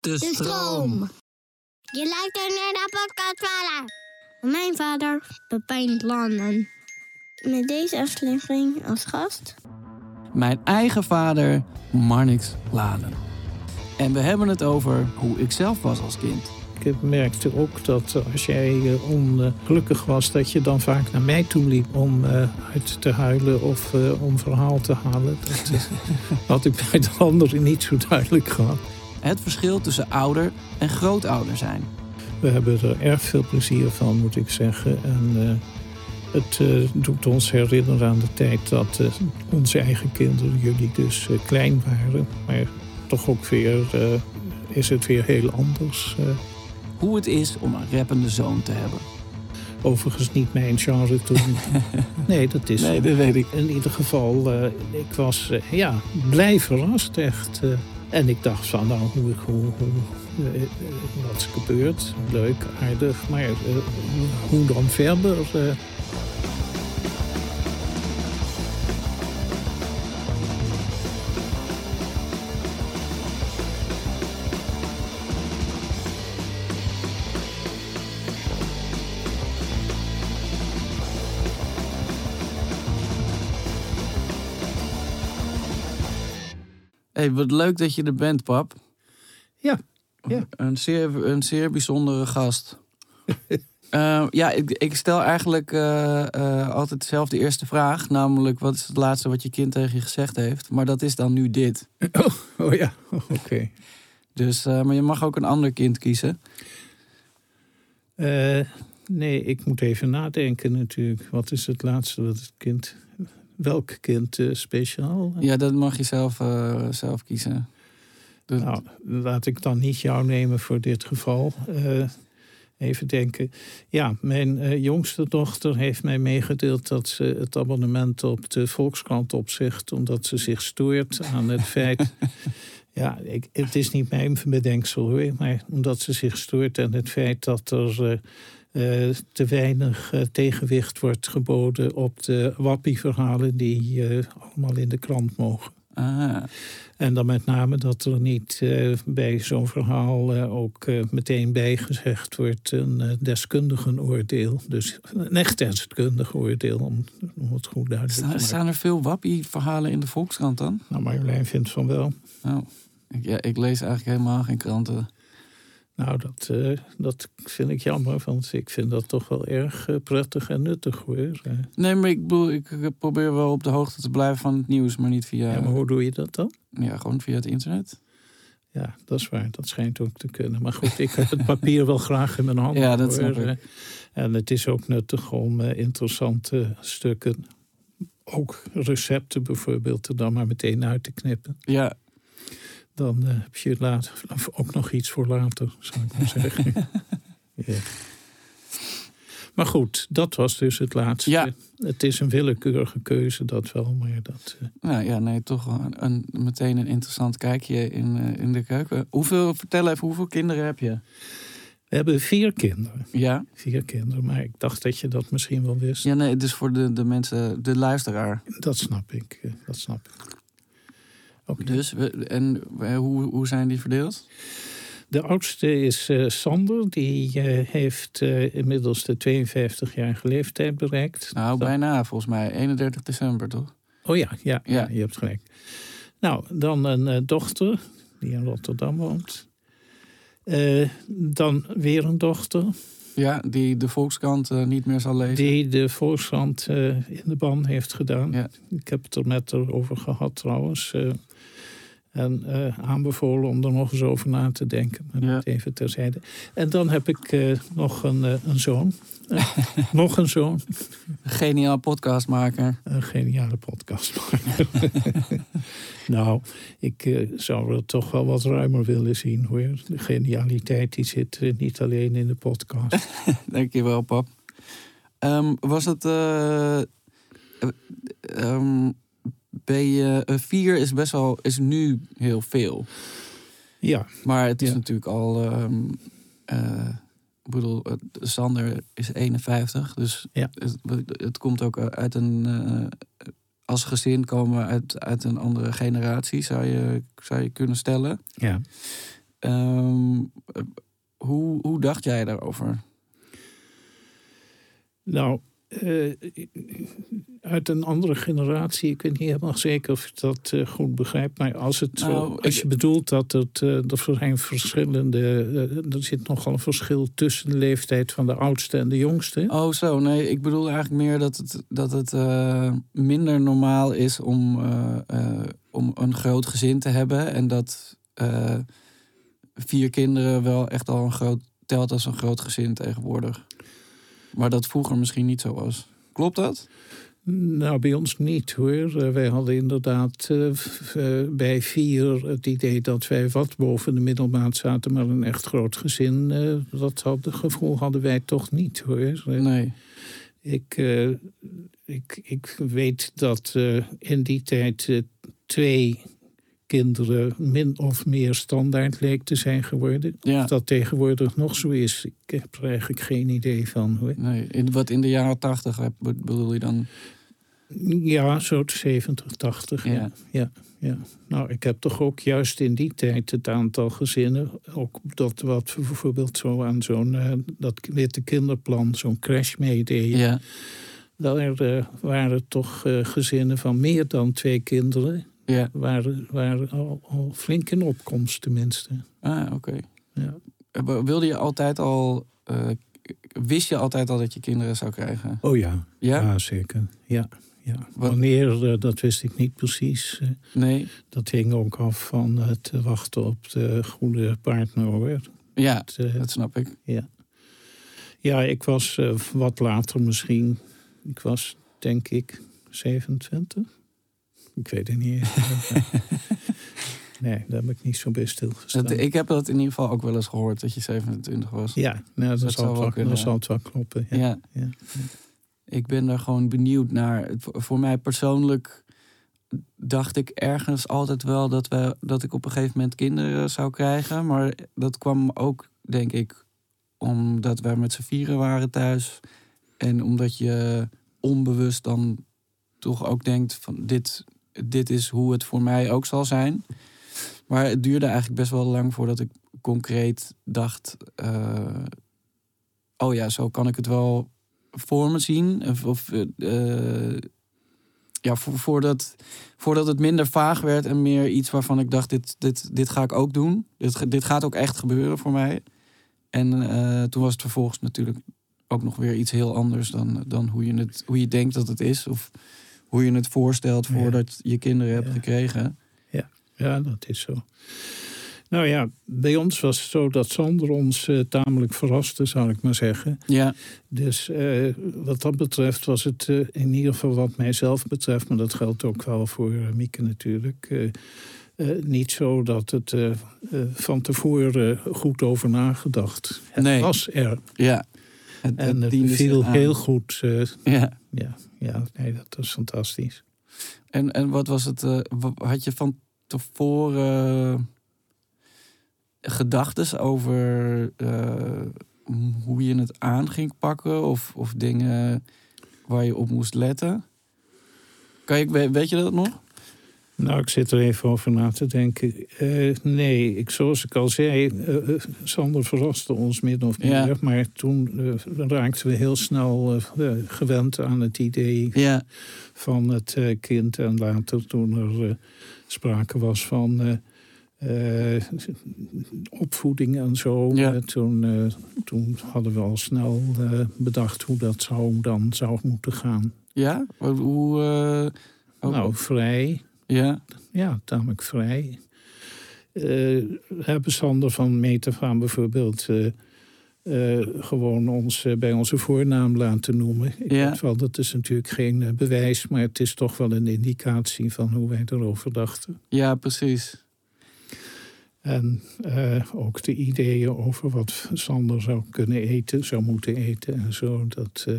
De stroom. Je luistert naar de podcast vader. Mijn vader, Pepijn Landen. Met deze aflevering als gast... Mijn eigen vader, Marnix Laden. En we hebben het over hoe ik zelf was als kind. Ik merkte ook dat als jij eh, ongelukkig was, dat je dan vaak naar mij toe liep om eh, uit te huilen of uh, om verhaal te halen. Dat had ik bij de anderen niet zo duidelijk gehad. Het verschil tussen ouder en grootouder zijn. We hebben er erg veel plezier van, moet ik zeggen. En het doet ons herinneren aan de tijd dat onze eigen kinderen, jullie dus klein waren. Maar toch ook weer is het weer heel anders hoe het is om een rappende zoon te hebben. Overigens niet mijn genre toen. nee, dat is. Nee, dat weet ik. In ieder geval, ik was ja, blij verrast, echt. En ik dacht van, nou, hoe, hoe, hoe wat is gebeurd? Leuk, aardig, maar hoe dan verder? Hey, wat leuk dat je er bent, pap. Ja. ja. Een, zeer, een zeer bijzondere gast. uh, ja, ik, ik, stel eigenlijk uh, uh, altijd zelf de eerste vraag. Namelijk, wat is het laatste wat je kind tegen je gezegd heeft? Maar dat is dan nu dit. Oh, oh ja, oh, oké. Dus, maar je mag ook een ander kind kiezen. nee, ik moet even nadenken natuurlijk. Wat is het laatste wat het kind welk kind uh, speciaal? Ja, dat mag je zelf, uh, zelf kiezen. Dus... Nou, laat ik dan niet jou nemen voor dit geval. Uh, even denken. Ja, mijn jongste dochter heeft mij meegedeeld dat ze het abonnement op de Volkskrant opzegt, omdat ze zich stoort aan het feit. ja, ik, het is niet mijn bedenksel hoor, maar omdat ze zich stoort aan het feit dat er uh, te weinig uh, tegenwicht wordt geboden op de wappieverhalen die uh, allemaal in de krant mogen. Ah. En dan met name dat er niet bij zo'n verhaal ook meteen bijgezegd wordt een deskundigenoordeel. Dus een echt deskundig oordeel, om, om het goed duidelijk te maken. Staan er veel wappieverhalen in de Volkskrant dan? Nou, Marjolein vindt van wel. Oh. Ik, ja, ik lees eigenlijk helemaal geen kranten. Nou, dat, uh, dat vind ik jammer, want ik vind dat toch wel erg uh, prettig en nuttig hoor. Nee, maar ik, bedoel, ik probeer wel op de hoogte te blijven van het nieuws, maar niet via. Ja, maar hoe doe je dat dan? Ja, gewoon via het internet. Ja, dat is waar. Dat schijnt ook te kunnen. Maar goed, ik heb het papier wel graag in mijn hand. Ja, dat snap ik. En het is ook nuttig om uh, interessante stukken, ook recepten bijvoorbeeld, er dan maar meteen uit te knippen. Ja, dan uh, heb je later ook nog iets voor later, zou ik maar zeggen. ja. Maar goed, dat was dus het laatste. Ja. Het is een willekeurige keuze, dat wel, maar dat... Uh... Nou ja, nee, toch een, een, meteen een interessant kijkje in, uh, in de keuken. Hoeveel, vertel even, hoeveel kinderen heb je? We hebben vier kinderen. Ja? Vier kinderen, maar ik dacht dat je dat misschien wel wist. Ja, nee, dus voor de, de mensen, de luisteraar. Dat snap ik, dat snap ik. Okay. Dus, en hoe, hoe zijn die verdeeld? De oudste is uh, Sander, die uh, heeft uh, inmiddels de 52-jarige leeftijd bereikt. Nou, Dat... bijna volgens mij, 31 december toch? Oh ja, ja, ja. je hebt gelijk. Nou, dan een dochter die in Rotterdam woont. dan weer een dochter. Ja, die de Volkskrant niet meer zal lezen. Die de Volkskrant in de ban heeft gedaan. Ja. Ik heb het er net over gehad trouwens. En uh, aanbevolen om er nog eens over na te denken. Maar ja. even terzijde. En dan heb ik uh, nog een, uh, een zoon. nog een zoon. Een geniaal podcastmaker. Een geniale podcastmaker. nou, ik zou het toch wel wat ruimer willen zien hoor. De genialiteit die zit niet alleen in de podcast. Dankjewel, pap. Um, was het... Um, B4 is best wel is nu heel veel. Ja. Maar het is ja. natuurlijk al. Um, uh, ik bedoel, Sander is 51, dus ja. het, het, komt ook uit een. Uh, als gezin komen uit, uit een andere generatie, zou je, zou je kunnen stellen. Ja. Ehm, eh, hoe, hoe dacht jij daarover? Nou, eh, uit een andere generatie, ik weet niet helemaal zeker of ik dat eh, goed begrijp, maar als, het zo, Nou, als je bedoelt dat het, uh, er zijn verschillende, eh, er zit nogal een verschil tussen de leeftijd van de oudste en de jongste. Oh, zo. Nee, ik bedoel eigenlijk meer dat het, dat het eh, minder normaal is om, eh, eh, om een groot gezin te hebben. En dat eh, vier kinderen wel echt al een groot telt als een groot gezin tegenwoordig. Maar dat vroeger misschien niet zo was. Klopt dat? Nou, bij ons niet hoor. Eh, wij hadden inderdaad eh, eh, bij vier het idee dat wij wat boven de middelmaat zaten, maar een echt groot gezin, dat had, gevoel hadden wij toch niet hoor. Nee. Ik, ik, ik weet dat in die tijd twee kinderen min of meer standaard leek te zijn geworden. Ja. Of dat tegenwoordig nog zo is, ik heb er eigenlijk geen idee van. Hoor. Nee. In, wat in de jaren tachtig bedoel je dan? Ja, zo 70, 80. Ja. Ja. Ja, ja. Nou, ik heb toch ook juist in die tijd het aantal gezinnen, ook dat wat we bijvoorbeeld zo aan zo'n eh, dat witte kinderplan, zo'n crash meededen. Ja. Daar eh, waren toch eh, gezinnen van meer dan twee kinderen, Ja. waren, waren al, al flink in opkomst tenminste. Ah, oké. Ja. Eh, Wilde je altijd al... eh, wist je altijd al dat je kinderen zou krijgen? Oh ja, Ja? zeker. Ja, ja. Wanneer, eh, dat wist ik niet precies. Nee? dat hing ook af van het wachten op de goede partner hoor. Ja, eh, dat snap ik. Ja, ik was wat later misschien. Ik was denk ik 27. Ik weet het niet. nee, daar heb ik niet zo bij stilgestaan. Dat, ik heb dat in ieder geval ook wel eens gehoord, dat je 27 was. Ja, nou, dat, Dat zal, wel wel, kunnen, dat ja. zal het wel kloppen. Ja. Ja. Ja. Ik ben daar gewoon benieuwd naar. Voor mij persoonlijk dacht ik ergens altijd wel dat, we, dat ik op een gegeven moment kinderen zou krijgen. Maar dat kwam ook, denk ik, omdat wij met z'n vieren waren thuis. En omdat je onbewust dan toch ook denkt van dit, dit is hoe het voor mij ook zal zijn. Maar het duurde eigenlijk best wel lang voordat ik concreet dacht... eh, oh ja, zo kan ik het wel voor me zien. Of, eh, ja, vo- voordat, voordat het minder vaag werd en meer iets waarvan ik dacht: dit, dit, dit ga ik ook doen. Dit, dit gaat ook echt gebeuren voor mij. En eh, toen was het vervolgens natuurlijk ook nog weer iets heel anders dan, dan hoe, je het, hoe je denkt dat het is. Of hoe je het voorstelt Ja. voordat je kinderen hebt Ja. gekregen. ja, dat is zo. Nou ja, bij ons was het zo dat Sander ons eh, tamelijk verraste, zal ik maar zeggen. Ja, Dus eh, wat dat betreft was het eh, in ieder geval wat mijzelf betreft, maar dat geldt ook wel voor Mieke natuurlijk. niet zo dat het van tevoren goed over nagedacht. Het Nee. was er. ja. Het, En het viel heel goed. Ja. ja, ja, nee, dat was fantastisch. En, en wat was het? eh, wa- had je van tevoren gedachten over eh, hoe je het aan ging pakken? Of, of dingen waar je op moest letten? Kan je, we- weet je dat nog? Nou, ik zit er even over na te denken. Eh, nee, ik, zoals ik al zei, eh, eh, Sander verraste ons min of meer. Ja. Maar toen raakten we heel snel gewend aan het idee Ja, van het kind. En later toen er sprake was van opvoeding en zo. Ja. toen, toen hadden we al snel bedacht hoe dat zou, dan zou moeten gaan. ja? Hoe- eh, oh, Nou, vrij. Ja, Ja, tamelijk vrij. Eh hebben Sander van Metafaan bijvoorbeeld eh, eh, gewoon ons bij onze voornaam laten noemen. Ik Ja. wel, dat is natuurlijk geen bewijs, maar het is toch wel een indicatie van hoe wij erover dachten. ja, precies. En eh, ook de ideeën over wat Sander zou kunnen eten, zou moeten eten en zo. Dat eh,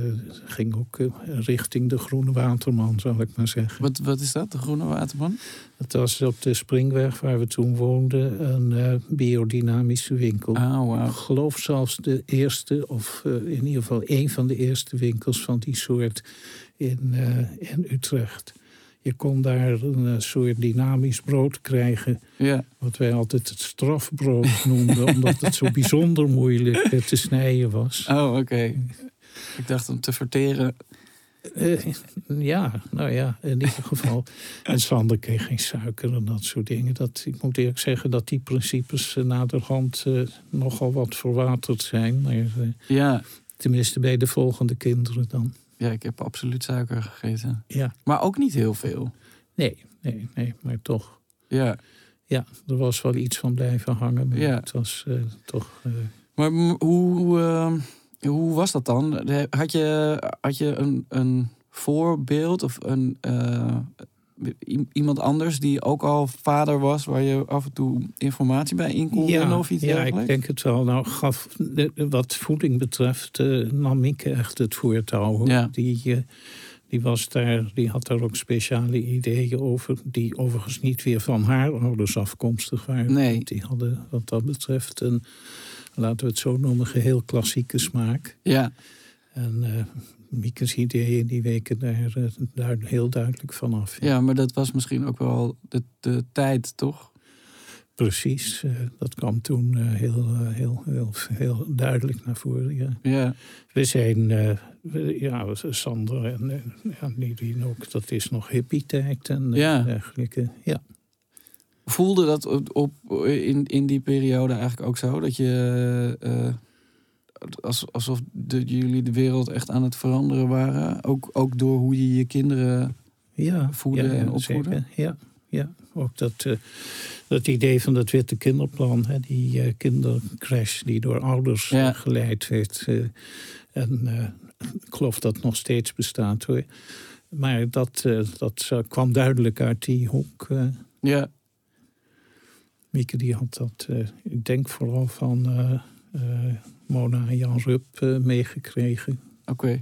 ging ook eh, richting de Groene Waterman, zal ik maar zeggen. Wat, wat is dat, de Groene Waterman? Het was op de Springweg waar we toen woonden een biodynamische winkel. Ah, wauw. Ik geloof zelfs de eerste, of in ieder geval een van de eerste winkels van die soort in, in Utrecht. Je kon daar een eh, soort dynamisch brood krijgen. Ja. Wat wij altijd het strafbrood noemden. omdat het zo bijzonder moeilijk eh, te snijden was. Oh, oké. Ik dacht om te verteren. Eh, ja, nou ja, in ieder geval. En Sander kreeg geen suiker en dat soort dingen. Dat, ik moet eerlijk zeggen dat die principes uh, naderhand uh, nogal wat verwaterd zijn. Maar, ja. Tenminste bij de volgende kinderen dan. Ja, ik heb absoluut suiker gegeten. Ja. Maar ook niet heel veel. Nee, nee, nee, maar toch. Ja. Ja, er was wel iets van blijven hangen. Maar ja. het was toch... Maar hoe ehm, hoe was dat dan? Had je, had je een, een voorbeeld of een, uh, iemand anders die ook al vader was, waar je af en toe informatie bij in kon ja, of iets Ja, dergelijks? ik denk het wel. Nou, gaf, wat voeding betreft uh, nam Mieke echt het voortouw. Ja. Die, uh, die, was daar, die had daar ook speciale ideeën over, die overigens niet weer van haar ouders afkomstig waren. Nee. Die hadden wat dat betreft een laten we het zo noemen, geheel klassieke smaak. Ja. En uh, Mieke's ideeën die weken daar uh, duid, heel duidelijk vanaf. Ja. ja, maar dat was misschien ook wel de, de tijd, toch? Precies, uh, dat kwam toen heel, heel, heel, heel duidelijk naar voren. Ja. ja. We zijn, we, ja, Sander en ja, Nidien ook, dat is nog hippie-tijd en ja. dergelijke. Ja. Voelde dat op, op, in, in die periode eigenlijk ook zo? Dat je. Als, alsof de, jullie de wereld echt aan het veranderen waren? Ook, ook door hoe je je kinderen ja, voeden ja, ja, en opvoeden? Ja, ja, ook dat, uh, dat idee van het witte kinderplan, hè, die uh, kindercrash die door ouders ja. geleid werd. en ik geloof dat nog steeds bestaat hoor. Maar dat, dat kwam duidelijk uit die hoek. ja. Mieke die had dat, ik denk vooral van Mona en Jan Rup meegekregen. Oké.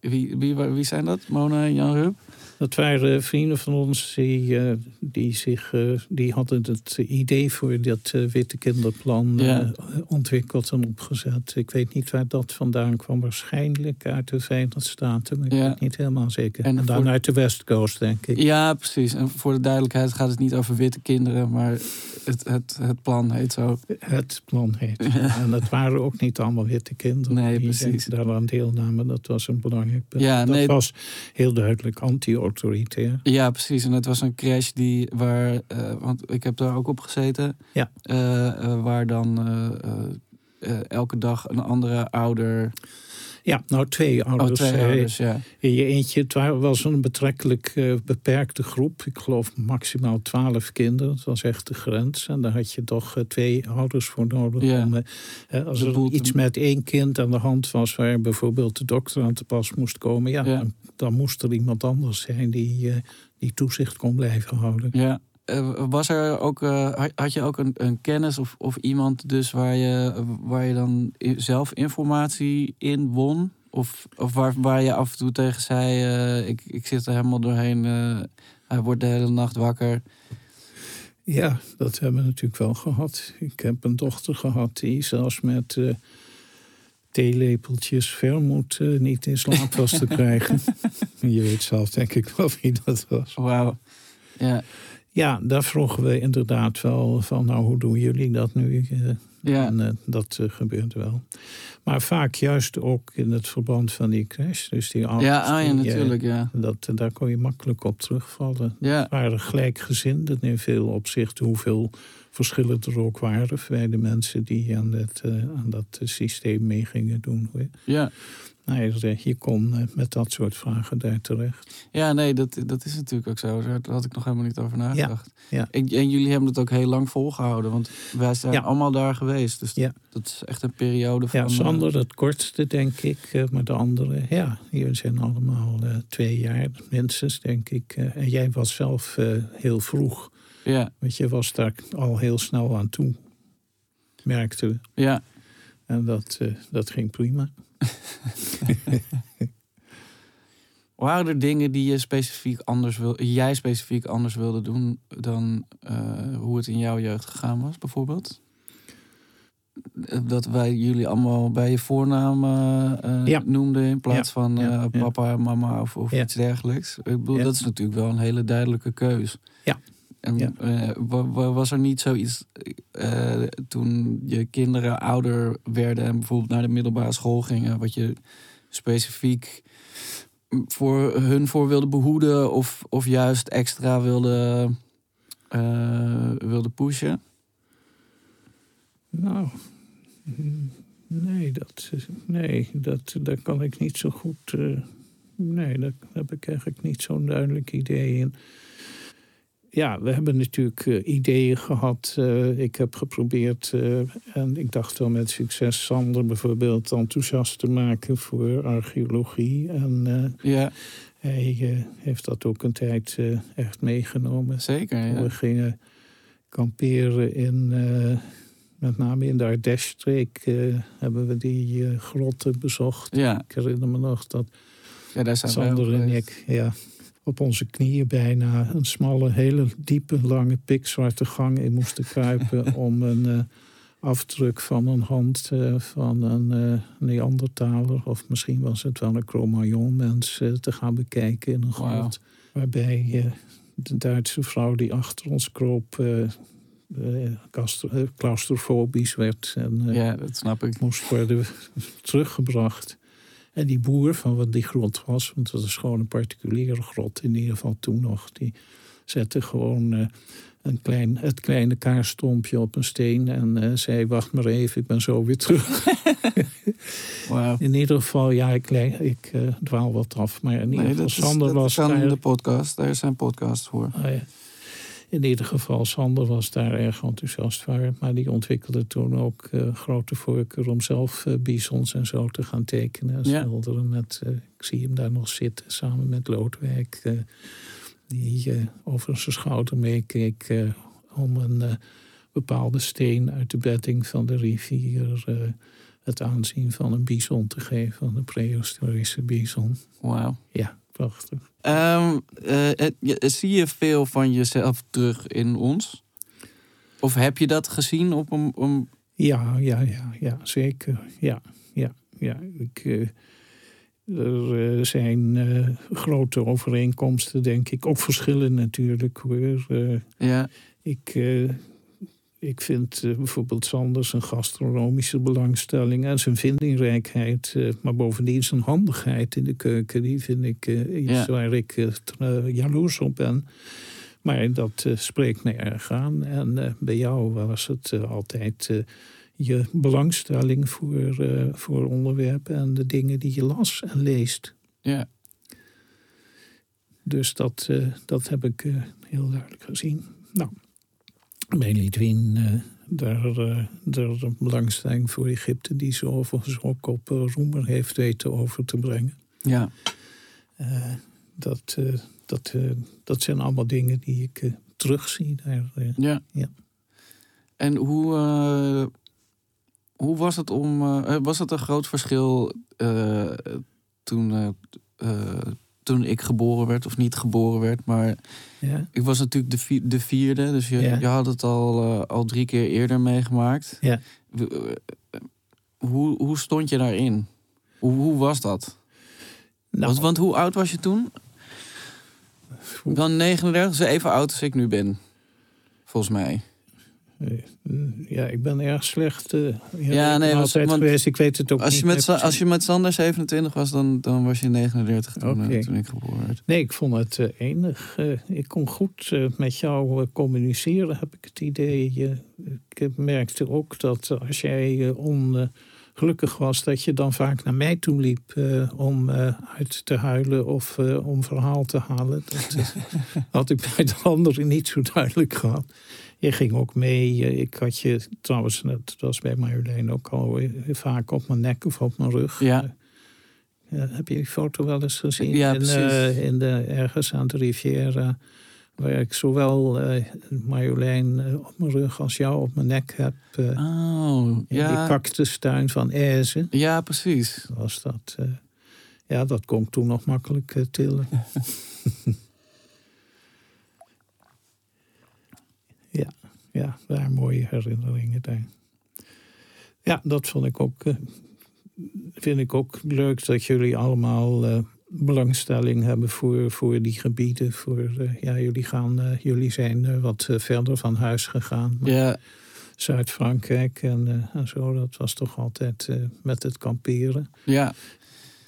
Wie, wie, wie zijn dat, Mona en Jan Rup? Dat waren vrienden van ons die, die, zich, die hadden het idee voor dat witte kinderplan ja. ontwikkeld en opgezet. Ik weet niet waar dat vandaan kwam. Waarschijnlijk uit de Verenigde Staten, maar ik ja. weet niet helemaal zeker. En En, dan voor- uit de West Coast, denk ik. Ja, precies. En voor de duidelijkheid gaat het niet over witte kinderen, maar het, het, het plan heet zo. Het plan heet. En het waren ook niet allemaal witte kinderen Nee, die precies. daaraan deelnamen. Dat was een belangrijk punt. Ja, dat nee. was heel duidelijk Ja, precies. En het was een crash die waar, eh, want ik heb daar ook op gezeten, Ja. Eh, eh, waar dan elke dag een andere ouder. Ja, nou twee Oh, ouders. twee eh, ouders, ja. In je eentje, het wa- was een betrekkelijk beperkte groep. Ik geloof maximaal twaalf kinderen. Dat was echt de grens. En daar had je toch twee ouders voor nodig. Ja. Om, als er iets met één kind aan de hand was... waar bijvoorbeeld de dokter aan te pas moest komen... ja, Ja. Dan, dan moest er iemand anders zijn die, eh, die toezicht kon blijven houden. Ja. Eh, was er ook, eh, had- je ook een, een kennis of, of iemand dus waar je, waar je dan zelf informatie in won? Of, of waar, waar je af en toe tegen zei, ik, ik zit er helemaal doorheen, hij wordt de hele nacht wakker. Ja, dat hebben we natuurlijk wel gehad. Ik heb een dochter gehad die zelfs met theelepeltjes vermoed eh, niet in slaap was te krijgen. Je weet zelf denk ik wel wie dat was. Wauw. Ja, Ja, daar vroegen we inderdaad wel van, nou hoe doen jullie dat nu? Eh, ja, En eh, dat gebeurt wel. Maar vaak juist ook in het verband van die crash. Dus die ouders, ja, ah, ja natuurlijk, ja. dat, daar kon je makkelijk op terugvallen. Ja, Het waren gelijkgezinden in veel opzichten, hoeveel verschillen er ook waren bij de mensen die aan, het, eh, aan dat eh, systeem mee gingen doen. hoor. ja. Nou, je, je kon eh, met dat soort vragen daar terecht. Ja, nee, dat, dat is natuurlijk ook zo. Daar had ik nog helemaal niet over nagedacht. ja. En, en jullie hebben het ook heel lang volgehouden, want wij zijn Ja. allemaal daar geweest. Dus Ja. dat is echt een periode van... Ja, eh, Sander het kortste, denk ik. eh, Maar de andere, ja, jullie zijn allemaal eh, twee jaar minstens, denk ik. Eh, En jij was zelf eh, heel vroeg. Ja, Want je was daar al heel snel aan toe, merkte we. ja. En dat, eh, dat ging prima. Waren er dingen die je specifiek anders wil, jij specifiek anders wilde doen dan eh, hoe het in jouw jeugd gegaan was, bijvoorbeeld? dat wij jullie allemaal bij je voornaam eh, Ja. noemden in plaats Ja, van ja. papa mama of, of iets dergelijks. Ik bedoel, Ja. dat is natuurlijk wel een hele duidelijke keus. Ja. En Ja. eh, wa- wa- was er niet zoiets eh, toen je kinderen ouder werden en bijvoorbeeld naar de middelbare school gingen, wat je specifiek voor hun voor wilde behoeden of, of juist extra wilde, eh, wilde pushen? Nou, nee, dat, nee dat, daar kan ik niet zo goed. nee, daar heb ik eigenlijk niet zo'n duidelijk idee in. Ja, we hebben natuurlijk eh, ideeën gehad. eh, ik heb geprobeerd, eh, en ik dacht wel met succes, Sander bijvoorbeeld enthousiast te maken voor archeologie. En Ja, hij heeft dat ook een tijd echt meegenomen. zeker. Ja. We gingen kamperen in, met name in de Ardèche-streek, hebben we die grotten bezocht. Ja, Ik herinner me nog dat ja daar zijn Sander en ik ja, op onze knieën bijna een smalle, hele diepe, lange, pikzwarte gang in moesten kruipen om een eh, afdruk van een hand eh, van een eh Neandertaler, of misschien was het wel een Cro-Magnon-mens, eh, te gaan bekijken in een grot. Waarbij de Duitse vrouw die achter ons kroop claustro- claustrofobisch werd en Ja, dat snap ik. moest worden teruggebracht. En die boer van wat die grot was, want dat is gewoon een particuliere grot in ieder geval toen nog, die zette gewoon eh, een klein, het kleine kaarstompje op een steen en eh, zei: Wacht maar even, ik ben zo weer terug. Wauw. In ieder geval, ja, ik, ik eh, dwaal wat af, maar in ieder Nee, geval, is, Sander dat was kan daar. de podcast. Daar zijn podcasts voor. Ah, ja. In ieder geval, Sander was daar erg enthousiast voor. Maar die ontwikkelde toen ook eh, grote voorkeur om zelf eh, bisons en zo te gaan tekenen. En Ja. schilderen met, eh, ik zie hem daar nog zitten samen met Loodwijk. die over zijn schouder meekeek om een bepaalde steen uit de bedding van de rivier... het aanzien van een bison te geven, van een prehistorische bison. Wauw. Ja, prachtig. Ehm, eh, het- je- zie je veel van jezelf terug in ons? Of heb je dat gezien op een... een Ja, ja, ja, ja, zeker. Ja, ja, ja. Ik, eh, er eh, zijn eh, grote overeenkomsten, denk ik. Ook verschillen natuurlijk hoor. Eh, ja, ik, eh, ik vind eh, bijvoorbeeld Sanders een gastronomische belangstelling en zijn vindingrijkheid. eh, maar bovendien zijn handigheid in de keuken. Die vind ik eh, iets Ja. waar ik jaloers op ben. Maar dat spreekt me erg aan. En bij jou was het altijd je belangstelling voor, voor onderwerpen en de dingen die je las en leest. ja. Dus dat, dat heb ik heel duidelijk gezien. Nou, bij Lidwin, eh, daar, eh, daar een belangstelling voor Egypte... die ze overigens ook op eh, Roemer heeft weten over te brengen. ja. Dat, dat, dat zijn allemaal dingen die ik terugzie daar. Ja. Ja. En hoe, hoe was het om. was het een groot verschil toen, toen ik geboren werd of niet geboren werd? Maar ja. ik was natuurlijk de, vi- de vierde, dus je, Ja. je had het al, eh, al drie keer eerder meegemaakt. Ja. Eh, Hoe, hoe stond je daarin? Hoe, hoe was dat? Nou, Want, want hoe oud was je toen? Dan 39, dus even oud als ik nu ben. Volgens mij. Eh, ja, ik ben erg slecht. eh Ja, nee, was- altijd want geweest. Ik weet het ook Als niet je, met, als je met Sander 27 was, dan, dan was je 39 toen, eh, toen ik geboren werd. Nee, ik vond het eh, enig. Eh, ik kon goed eh, met jou eh, communiceren, heb ik het idee. Eh, ik merkte ook dat eh, als jij eh, ongelukkig was, dat je dan vaak naar mij toe liep eh, om eh, uit te huilen of eh, om verhaal te halen. Dat eh, had ik bij de anderen niet zo duidelijk gehad. Je ging ook mee. eh, ik had je trouwens, dat was bij Marjolein ook al, eh, vaak op mijn nek of op mijn rug. Ja. Ja, heb je die foto wel eens gezien? Ja, in, precies. eh, in de, ergens aan de Riviera. Waar ik zowel eh, Marjolein eh, op mijn rug als jou op mijn nek heb. eh, Oh, in die ja. cactustuin van Aise Ja, precies. was dat. eh, ja, dat kon ik toen nog makkelijk eh, tillen. ja, daar mooie herinneringen daar. Ja, dat vond ik ook, eh, vind ik ook leuk dat jullie allemaal eh, belangstelling hebben voor, voor die gebieden. Voor, eh, ja, jullie, gaan, jullie zijn wat verder van huis gegaan. Ja, Zuid-Frankrijk en, en zo, dat was toch altijd met het kamperen. ja.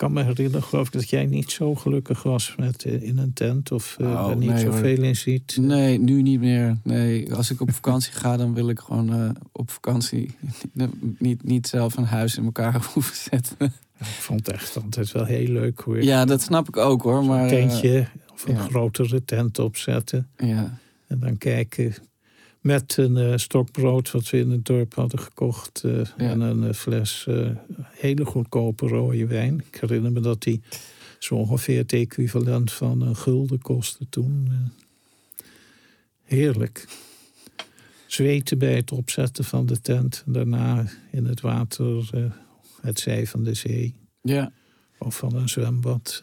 Kan me herinneren, geloof ik, dat jij niet zo gelukkig was met, eh, in een tent. Of eh, Oh, er niet nee, hoor. zoveel in ziet. Nee, nu niet meer. Nee, als ik op vakantie ga, dan wil ik gewoon eh, op vakantie niet, niet zelf een huis in elkaar hoeven zetten. Ik vond het echt altijd wel heel leuk hoor. Ja, dat snap ik ook hoor. Maar, een eh, tentje of een ja. grotere tent opzetten. ja. En dan kijken met een eh, stokbrood wat we in het dorp hadden gekocht. eh, En een eh, fles hele goedkope rode wijn. Ik herinner me dat die zo ongeveer het equivalent van een gulden kostte toen. heerlijk. Zweten bij het opzetten van de tent. En daarna in het water het zij van de zee. Ja. Of van een zwembad.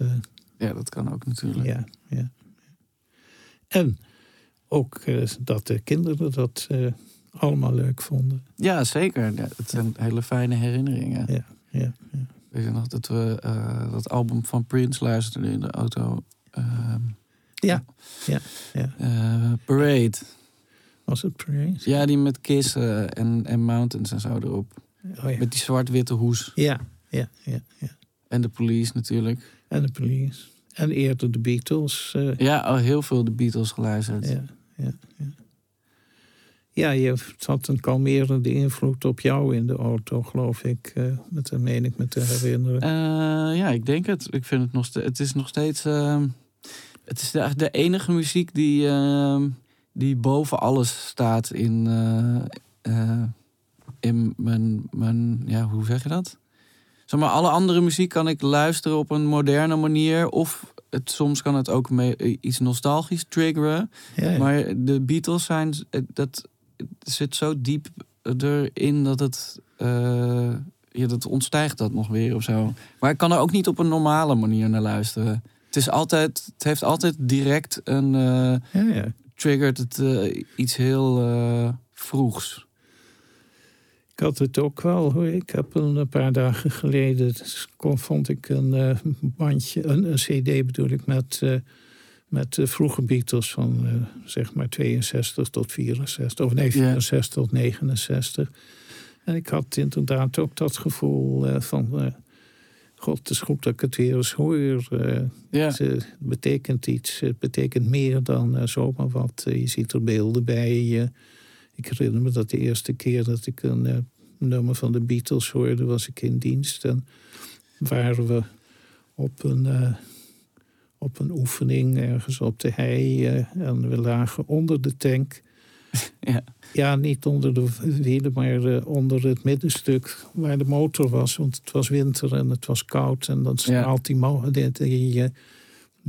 ja, dat kan ook natuurlijk. Ja, ja. En ook eh, dat de kinderen dat eh, allemaal leuk vonden. Ja, zeker. Ja, het zijn hele fijne herinneringen. Ja, ja, ja. Weet je nog dat we eh, dat album van Prince luisterden in de auto? Ehm, Ja, ja, ja. Parade. Was het Praise? Ja, die met Kiss eh, en, en Mountains en zo erop. Oh, ja. Met die zwart-witte hoes. ja, ja, ja, ja. En de police natuurlijk. En de police. En eerder de Beatles. Ja, al heel veel de Beatles geluisterd. ja, ja, ja. Ja, je had een kalmerende invloed op jou in de auto, geloof ik. eh, met de meen ik me te herinneren. Eh, ja, ik denk het. Ik vind het nog steeds. Het is nog steeds. ehm, het is de, enige muziek die, ehm, die boven alles staat in, eh, eh, in mijn, mijn. Ja, hoe zeg je dat? Zeg maar, alle andere muziek kan ik luisteren op een moderne manier. Of het, soms kan het ook mee, iets nostalgisch triggeren. Ja, ja. Maar de Beatles zijn. Dat het zit zo diep erin dat het. eh, ja, dat ontstijgt dat nog weer of zo. Maar ik kan er ook niet op een normale manier naar luisteren. Het, is altijd, het heeft altijd direct een. eh ja, ja. triggert het eh, iets heel eh, vroegs. Ik had het ook wel hoor. Ik heb een paar dagen geleden dus vond ik een eh, bandje, een, een CD bedoel ik, met, eh, met de vroege Beatles van eh, zeg maar 62 tot 64, of nee, Ja. 64 tot 69. En ik had inderdaad ook dat gevoel eh, van. eh, God, het is goed dat ik het weer eens hoor. eh, Ja, het eh, betekent iets. Het betekent meer dan eh, zomaar wat. Eh, je ziet er beelden bij. Ik herinner me dat de eerste keer dat ik een eh, nummer van de Beatles hoorde, was ik in dienst. En waren we op een, eh, op een oefening ergens op de hei. eh, en we lagen onder de tank. Ja. Ja, niet onder de wielen, maar onder het middenstuk waar de motor was. Want het was winter en het was koud. En dan straalt die, mo- die, die, eh,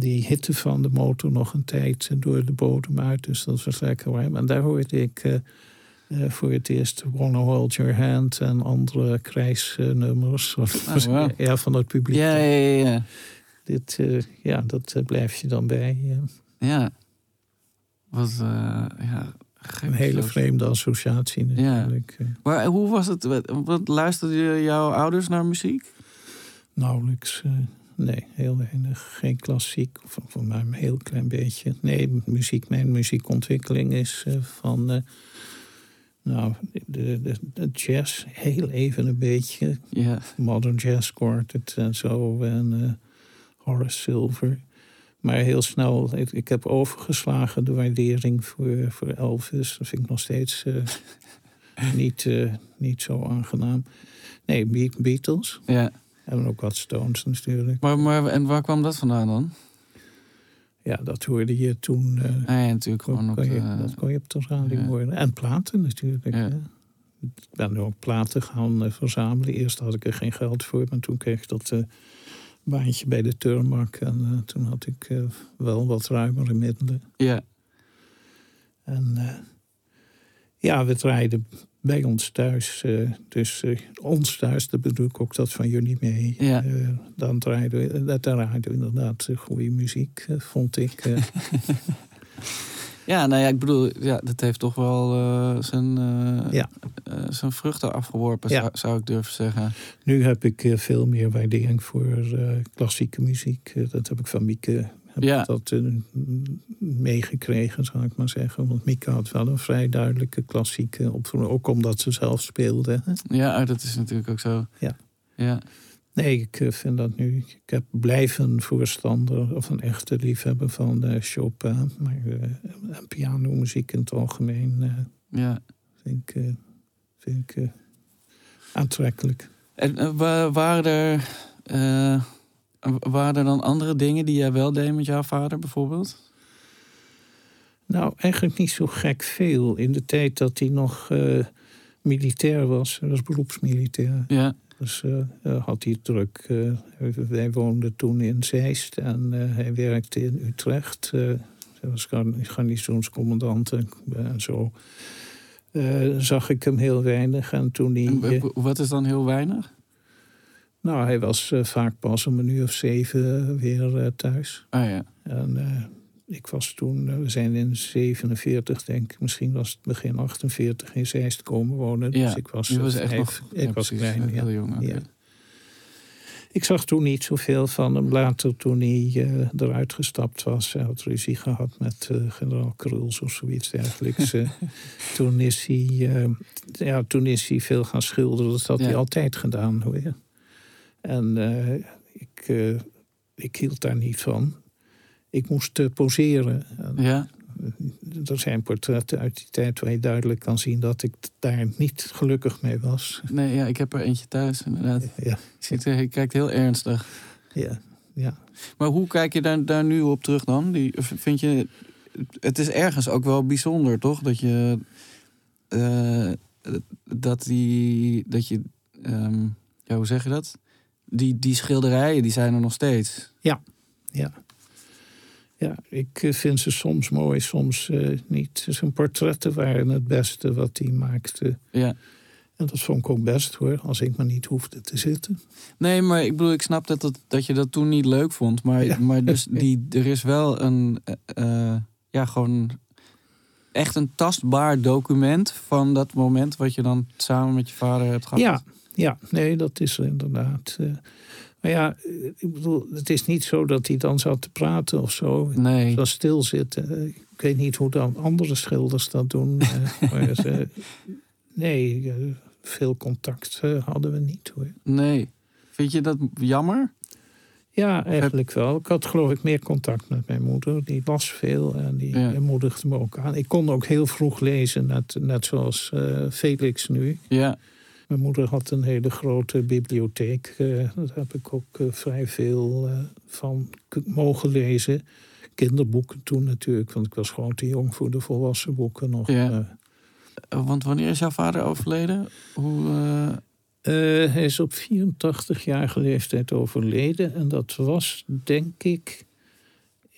die hitte van de motor nog een tijd door de bodem uit. Dus dat was lekker warm. En daar hoorde ik eh, eh, voor het eerst Wanna Hold Your Hand en andere krijsnummers. Oh, wow. ja, van het publiek. ja, ja, ja. ja. Dit, eh, ja, dat blijf je dan bij. ja. Ja. Ja. Een hele vreemde associatie natuurlijk. eh. Maar hoe was het? Wat, wat luisterden jouw ouders naar muziek? Nauwelijks. Nee, heel weinig. Geen klassiek. Voor mij een heel klein beetje. Nee, muziek. Mijn muziekontwikkeling is eh, van. eh, nou, de, de, de jazz. Heel even een beetje. Modern Jazz Quartet en zo. En eh, Horace Silver. Maar heel snel, ik, ik heb overgeslagen de waardering voor, voor Elvis. Dat vind ik nog steeds niet, niet zo aangenaam. Nee, Be- Beatles. ja. En ook wat Stones natuurlijk. Maar, maar en waar kwam dat vandaan dan? Ja, dat hoorde je toen. Ah, ja, natuurlijk gewoon kon, op kon je, de- dat kon je op de radio ja. horen. En platen natuurlijk. Ja. Ik ben ook platen gaan eh, verzamelen. Eerst had ik er geen geld voor, maar toen kreeg ik dat eh, baantje bij de Turmak. En toen had ik wel wat ruimere middelen. Ja. En ja, we draaiden bij ons thuis. eh, dus eh, ons thuis, daar bedoel ik ook dat van jullie mee. Ja. Eh, dan draaiden we, daar inderdaad goede muziek, vond ik. Ja, nou ja, ik bedoel, ja, dat heeft toch wel zijn, Ja. zijn vruchten afgeworpen, Ja. zou, zou ik durven zeggen. Nu heb ik veel meer waardering voor klassieke muziek. Dat heb ik van Mieke heb Ja. dat eh, meegekregen, zou ik maar zeggen. Want Mieke had wel een vrij duidelijke klassieke opvoeding. Ook omdat ze zelf speelde. hè. Ja, oh, dat is natuurlijk ook zo. Ja. Ja, Nee, ik eh, vind dat nu. Ik heb blijven voorstander of een echte liefhebber van eh, Chopin. Maar en pianomuziek in het algemeen ja. vind ik, vind ik aantrekkelijk. En wa- waren er, waren er dan andere dingen die jij wel deed met jouw vader bijvoorbeeld? Nou, eigenlijk niet zo gek veel. In de tijd dat hij nog eh, militair was, hij was beroepsmilitair. Ja, Dus eh, eh, had hij druk. wij woonden toen in Zeist en hij werkte in Utrecht. hij was garn- garnizoenscommandant en zo. Zag ik hem heel weinig. En toen hij. en wat is dan heel weinig? Nou, hij was eh, vaak pas om een uur of zeven weer eh, thuis. Ah ja, En eh, ik was toen, eh, we zijn in 47 denk ik, misschien was het begin 48 in Zeist komen wonen. Ja, dus ik was, je eh, was echt vijf- nog ik ja, was precies, klein. ja. heel jong. Ja. Ik zag toen niet zoveel van hem. Later, toen hij eh, eruit gestapt was, hij had ruzie gehad met eh, generaal Kruls of zoiets dergelijks. eh, toen, is hij, eh, ja, toen is hij veel gaan schilderen. Dat had hij altijd gedaan hoor. En eh, ik, eh, ik hield daar niet van. Ik moest eh, poseren. En Ja, er zijn portretten uit die tijd waar je duidelijk kan zien dat ik daar niet gelukkig mee was. nee, ja, ik heb er eentje thuis inderdaad. Ja, er- je kijkt heel ernstig. ja, ja. Maar hoe kijk je daar, daar nu op terug dan? Die, vind je, het is ergens ook wel bijzonder, toch? Dat je, dat die, dat je, ehm, ja, hoe zeg je dat? Die, die schilderijen, die zijn er nog steeds. Ja, ja, ik eh, vind ze soms mooi, soms eh, niet. Zijn portretten waren het beste wat hij maakte. Ja. En dat vond ik ook best hoor, als ik maar niet hoefde te zitten. Nee, maar ik bedoel, ik snap dat, dat, dat je dat toen niet leuk vond. Maar, Ja. maar dus die, er is wel een, eh, ja, gewoon echt een tastbaar document van dat moment wat je dan samen met je vader hebt gehad. Ja, ja, nee, dat is er inderdaad. eh. maar ja, eh, ik bedoel, het is niet zo dat hij dan zat te praten of zo. Nee. Was stilzitten. Ik weet niet hoe dan andere schilders dat doen. eh, maar ze- nee, veel contact hadden we niet hoor. Nee. Vind je dat jammer? Ja, eigenlijk wel. Ik had geloof ik meer contact met mijn moeder. Die las veel en die Ja. moedigde me ook aan. Ik kon ook heel vroeg lezen, net, net zoals Felix nu. Ja. Mijn moeder had een hele grote bibliotheek. eh, daar heb ik ook eh, vrij veel eh, van mogen lezen. Kinderboeken toen natuurlijk, want ik was gewoon te jong voor de volwassen boeken nog. Ja. Want wanneer is jouw vader overleden? Hoe, hij is op 84-jarige leeftijd overleden. En dat was, denk ik,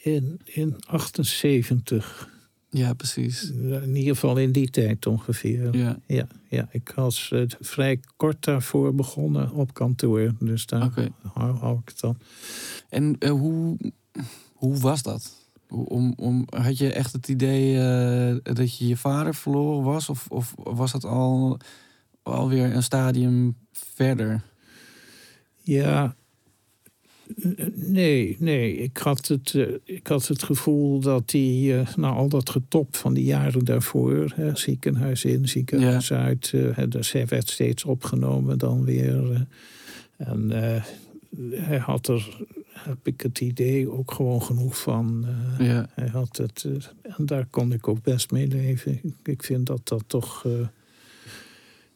in, in 78. Ja, precies. In ieder geval in die tijd ongeveer. Ja, Ja, ja ik was eh, vrij kort daarvoor begonnen op kantoor. Dus daar hou, hou ik het dan. En eh, hoe, hoe was dat? Om, om, had je echt het idee eh, dat je je vader verloren was? Of, of was dat al alweer een stadium verder? Ja, nee, nee. Ik had het, eh, ik had het gevoel dat hij, eh, na al dat getop van die jaren daarvoor, hè, ziekenhuis in, ziekenhuis uit, eh, hè, dus hij werd steeds opgenomen dan weer. en hij had er, heb ik het idee, ook gewoon genoeg van. Ja, Hij had het, en daar kon ik ook best mee leven. Ik, vind dat dat toch,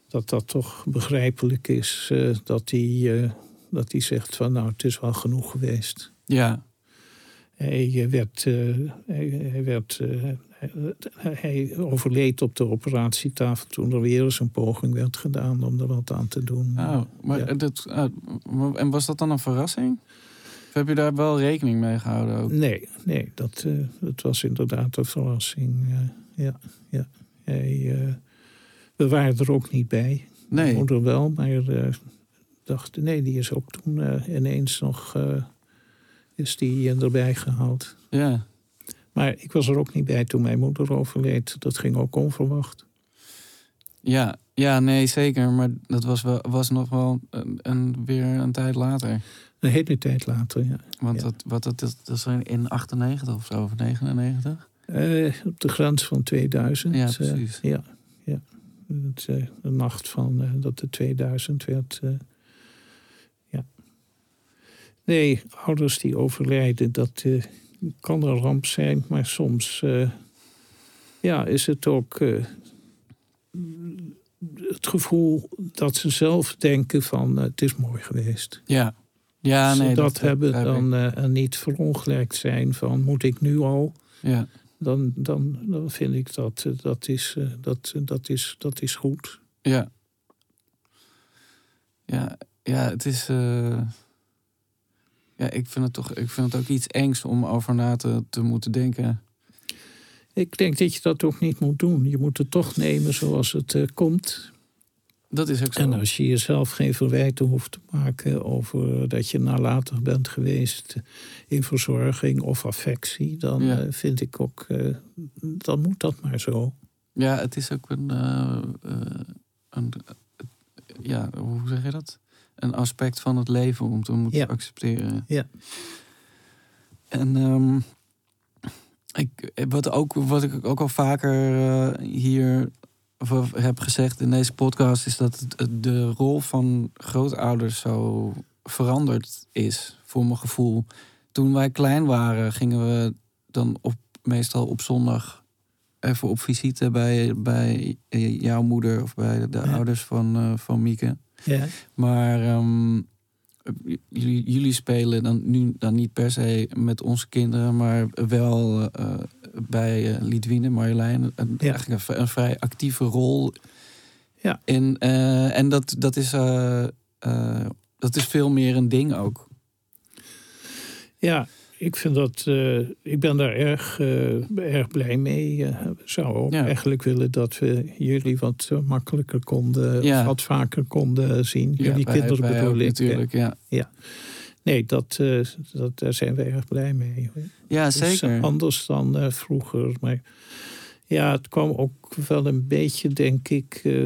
dat dat toch begrijpelijk is. dat, hij, dat hij zegt van nou, het is wel genoeg geweest. ja, Hij eh, werd, eh, hij, hij werd eh, hij, overleed op de operatietafel toen er weer eens een poging werd gedaan om er wat aan te doen. oh, maar Ja. dat, ah, en was dat dan een verrassing? Of heb je daar wel rekening mee gehouden ook? Nee, nee dat, dat was inderdaad een verrassing. ja, ja. Hij, we waren er ook niet bij. Nee, moeder wel, maar dacht, nee, die is ook toen eh, ineens nog eh, is die erbij gehaald. ja. Maar ik was er ook niet bij toen mijn moeder overleed. Dat ging ook onverwacht. Ja, ja, nee, zeker. Maar dat was, wel, was nog wel een, een- weer een tijd later. Een hele tijd later, ja. Want Ja. dat, wat, dat, dat, dat is in 98 of zo, of 99? Eh, op de grens van 2000. Ja, eh, precies. ja, ja. Het, eh, de nacht van eh, dat de 2000 werd. Nee, ouders die overlijden, dat eh, kan een ramp zijn. Maar soms eh, ja, is het ook eh, het gevoel dat ze zelf denken van het is mooi geweest. Ja. Ja, Als nee. ze dat, hebben, dan en niet verongelijkt zijn van moet ik nu al Ja. dan, dan, dan vind ik dat dat is, dat, dat is, dat is goed. Ja. Ja, ja het is. Ja, ik vind het toch. Ik vind het ook iets engs om over na te, te moeten denken. Ik denk dat je dat ook niet moet doen. Je moet het toch nemen zoals het eh, komt. Dat is ook zo. En als je jezelf geen verwijten hoeft te maken over dat je nalatig bent geweest in verzorging of affectie, dan Ja. eh, vind ik ook, eh, dan moet dat maar zo. Ja, het is ook een. een ja, hoe zeg je dat? Een aspect van het leven om te moeten Ja. accepteren. Ja. En ehm, ik, wat, ook, wat ik ook al vaker eh, hier of heb gezegd in deze podcast, is dat het- de rol van grootouders zo veranderd is, voor mijn gevoel. Toen wij klein waren, gingen we dan op, meestal op zondag even op visite bij, bij jouw moeder of bij de Ja. ouders van, eh, van Mieke. Ja, Maar ehm, jullie, jullie spelen dan nu dan niet per se met onze kinderen, maar wel eh, bij eh Lidwine, Marjolein. Een, Ja. Eigenlijk een, vrij actieve rol. Ja. In, eh, en dat, dat, is, dat is veel meer een ding ook. ja ik, vind dat, eh, ik ben daar erg, eh, erg blij mee. Ik zou ook Ja. eigenlijk willen dat we jullie wat makkelijker konden, Ja. of wat vaker konden zien. Jullie kinderen wij bedoel ook ik. hè. Natuurlijk, ja. Nee, dat, dat, daar zijn we erg blij mee. Ja, is, zeker. anders dan vroeger. Maar ja, het kwam ook wel een beetje, denk ik. eh,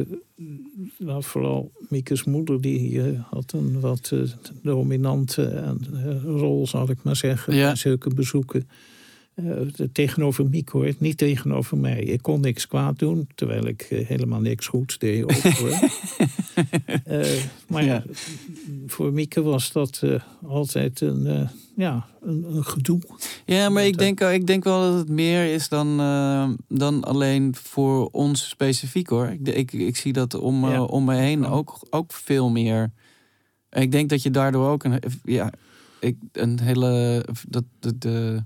nou, vooral Miekes moeder, die eh, had een wat eh, dominante eh, rol, zal ik maar zeggen, Ja. bij zulke bezoeken. Eh, tegenover Miek hoor, niet tegenover mij. Ik kon niks kwaad doen, terwijl ik eh, helemaal niks goeds deed. Ook, hoor. Eh, maar Ja. voor Mieke was dat altijd een, ja, een, een gedoe. Ja, maar ik denk, ik denk wel dat het meer is dan, dan alleen voor ons specifiek hoor. Ik, ik, ik zie dat om, Ja. om me heen ook, ook veel meer. En ik denk dat je daardoor ook een, ja, ik, een hele. Dat de, de,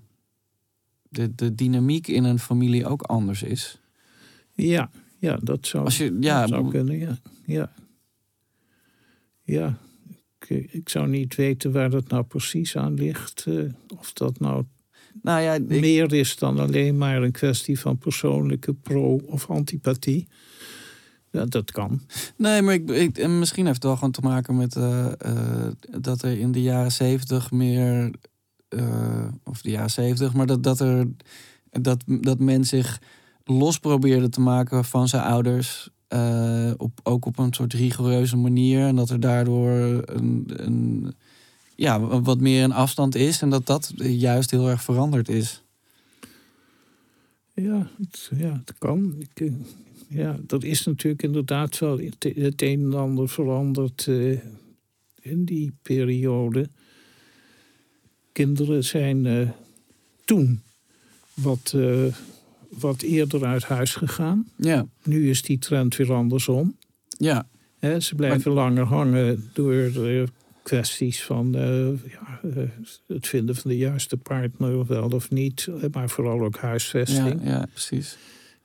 de, de dynamiek in een familie ook anders is. Ja, ja dat zou, Als je, ja, dat zou kunnen. Ja, ja. ja. Ik, ik zou niet weten waar dat nou precies aan ligt. eh, of dat nou nou ja, ik, meer is dan alleen maar een kwestie van persoonlijke pro- of antipathie. Ja, dat kan. Nee, maar ik, ik, en misschien heeft het wel gewoon te maken met eh, eh, dat er in de jaren zeventig meer, eh, of de jaren zeventig, maar dat, dat er dat, dat men zich los probeerde te maken van zijn ouders. eh, op, ook op een soort rigoureuze manier. En dat er daardoor een, een, ja, wat meer een afstand is. En dat dat juist heel erg veranderd is. Ja, het, ja, het kan. Eh, ja, dat is natuurlijk inderdaad wel het, een en ander veranderd in die periode. Kinderen zijn eh, toen wat, eh, wat eerder uit huis gegaan. Ja, Nu is die trend weer andersom. ja, ze blijven langer hangen door eh, kwesties van ja, het vinden van de juiste partner, of wel of niet. Maar vooral ook ja, huisvesting. ja, precies.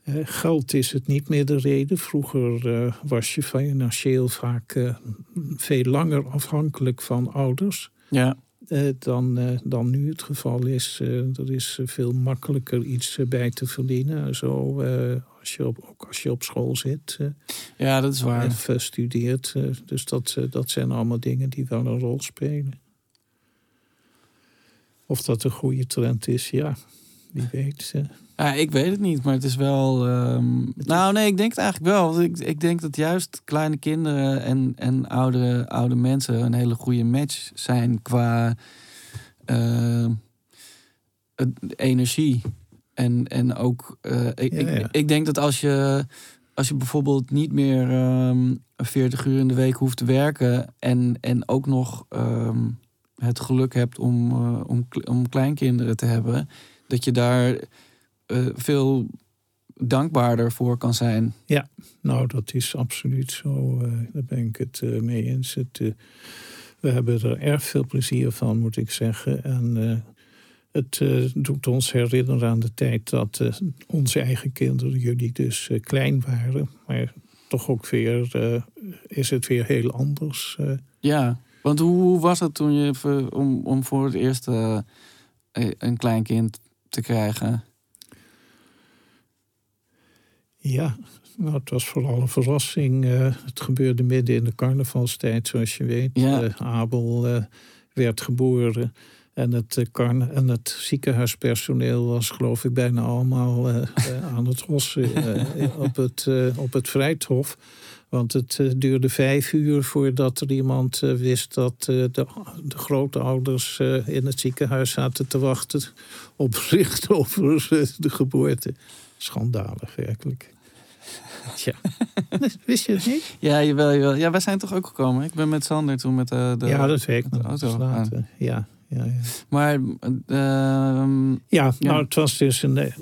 Eh, geld is het niet meer de reden. Vroeger was je financieel vaak veel langer afhankelijk van ouders. Ja, dan, eh, dan nu het geval is. Eh, er is eh, veel makkelijker iets eh, bij te verdienen. Zo, eh, als je op, ook als je op school zit eh, ja dat is waar. of eh, studeert. eh, dus dat, eh, dat zijn allemaal dingen die wel een rol spelen. Of dat een goede trend is, ja. wie weet. Ja, ik weet het niet, maar het is wel. ehm, nou, nee, ik denk het eigenlijk wel. Want ik, ik denk dat juist kleine kinderen en, en oude, oude mensen een hele goede match zijn qua eh, het- energie. En, en ook, eh, ik, Ja, ik, ja. ik denk dat als je, als je bijvoorbeeld niet meer ehm 40 uur in de week hoeft te werken en, en ook nog ehm, het geluk hebt om, eh, om, om kleinkinderen te hebben, dat je daar veel dankbaarder voor kan zijn. Nou, dat is absoluut zo. eh, daar ben ik het eh, mee eens. Het, eh, we hebben er erg veel plezier van, moet ik zeggen. En eh, het eh, doet ons herinneren aan de tijd dat eh, onze eigen kinderen, jullie dus eh, klein waren. Maar toch ook weer eh, is het weer heel anders. eh. Ja, want hoe, hoe was het toen je om, om voor het eerst eh, een kleinkind te krijgen? Ja, nou, het was vooral een verrassing. eh, het gebeurde midden in de carnavalstijd, zoals je weet. Ja. Eh, Abel eh, werd geboren. En het, en het ziekenhuispersoneel was, geloof ik, bijna allemaal aan het rossen op, het, op het Vrijthof. Want het duurde vijf uur voordat er iemand wist dat de, de grootouders in het ziekenhuis zaten te wachten op bericht over de geboorte. Schandalig, werkelijk. Tja, wist je het niet? Ja, jawel, jawel. Ja, wij zijn toch ook gekomen. Ik ben met Sander toen met eh, de... ja, dat weet ik de auto later. Ja, ja, ja. Maar ehm, ja, nou, het was dus een... eh,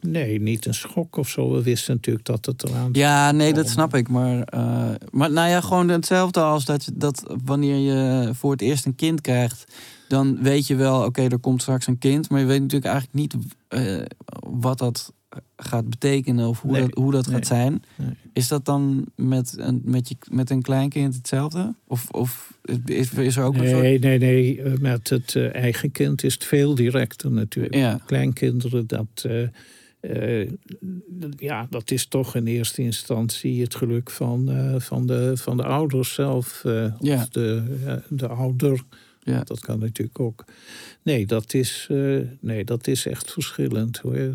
Nee, niet een schok of zo. We wisten natuurlijk dat het eraan... ja, nee, dat snap ik. Maar, eh, maar nou ja, gewoon hetzelfde als dat, dat wanneer je voor het eerst een kind krijgt, dan weet je wel, oké, er komt straks een kind. Maar je weet natuurlijk eigenlijk niet eh, wat dat gaat betekenen of hoe Nee, dat, hoe dat nee, gaat zijn. nee. Is dat dan met een, met je, met een kleinkind hetzelfde? Of, of is, is er ook een soort... Nee, nee, nee. eh, Met het eh, eigen kind is het veel directer natuurlijk. Ja, Kleinkinderen, dat, eh, ja, dat is toch in eerste instantie het geluk van, van, de, van de ouders zelf. Ja. Of de, de ouder. ja. Dat kan natuurlijk ook. Nee, dat is, nee, dat is echt verschillend hoor.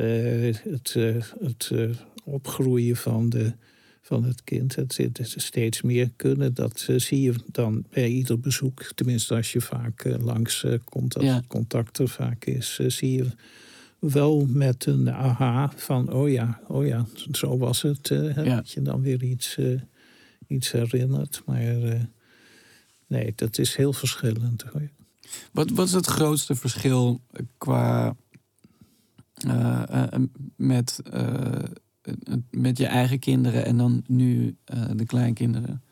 Het eh, het eh, opgroeien van, de, van het kind, het, zit- het steeds meer kunnen, dat eh, zie je dan bij ieder bezoek. Tenminste, als je vaak eh, langs eh, komt, als Ja. het contact er vaak is, eh, zie je wel met een aha van, oh ja, oh ja, zo was het. eh, hè, Ja. Dat je dan weer iets, eh, iets herinnert. Maar eh, nee, dat is heel verschillend hoor. Wat, wat is het grootste verschil qua eh, met, eh, met je eigen kinderen en dan nu de kleinkinderen?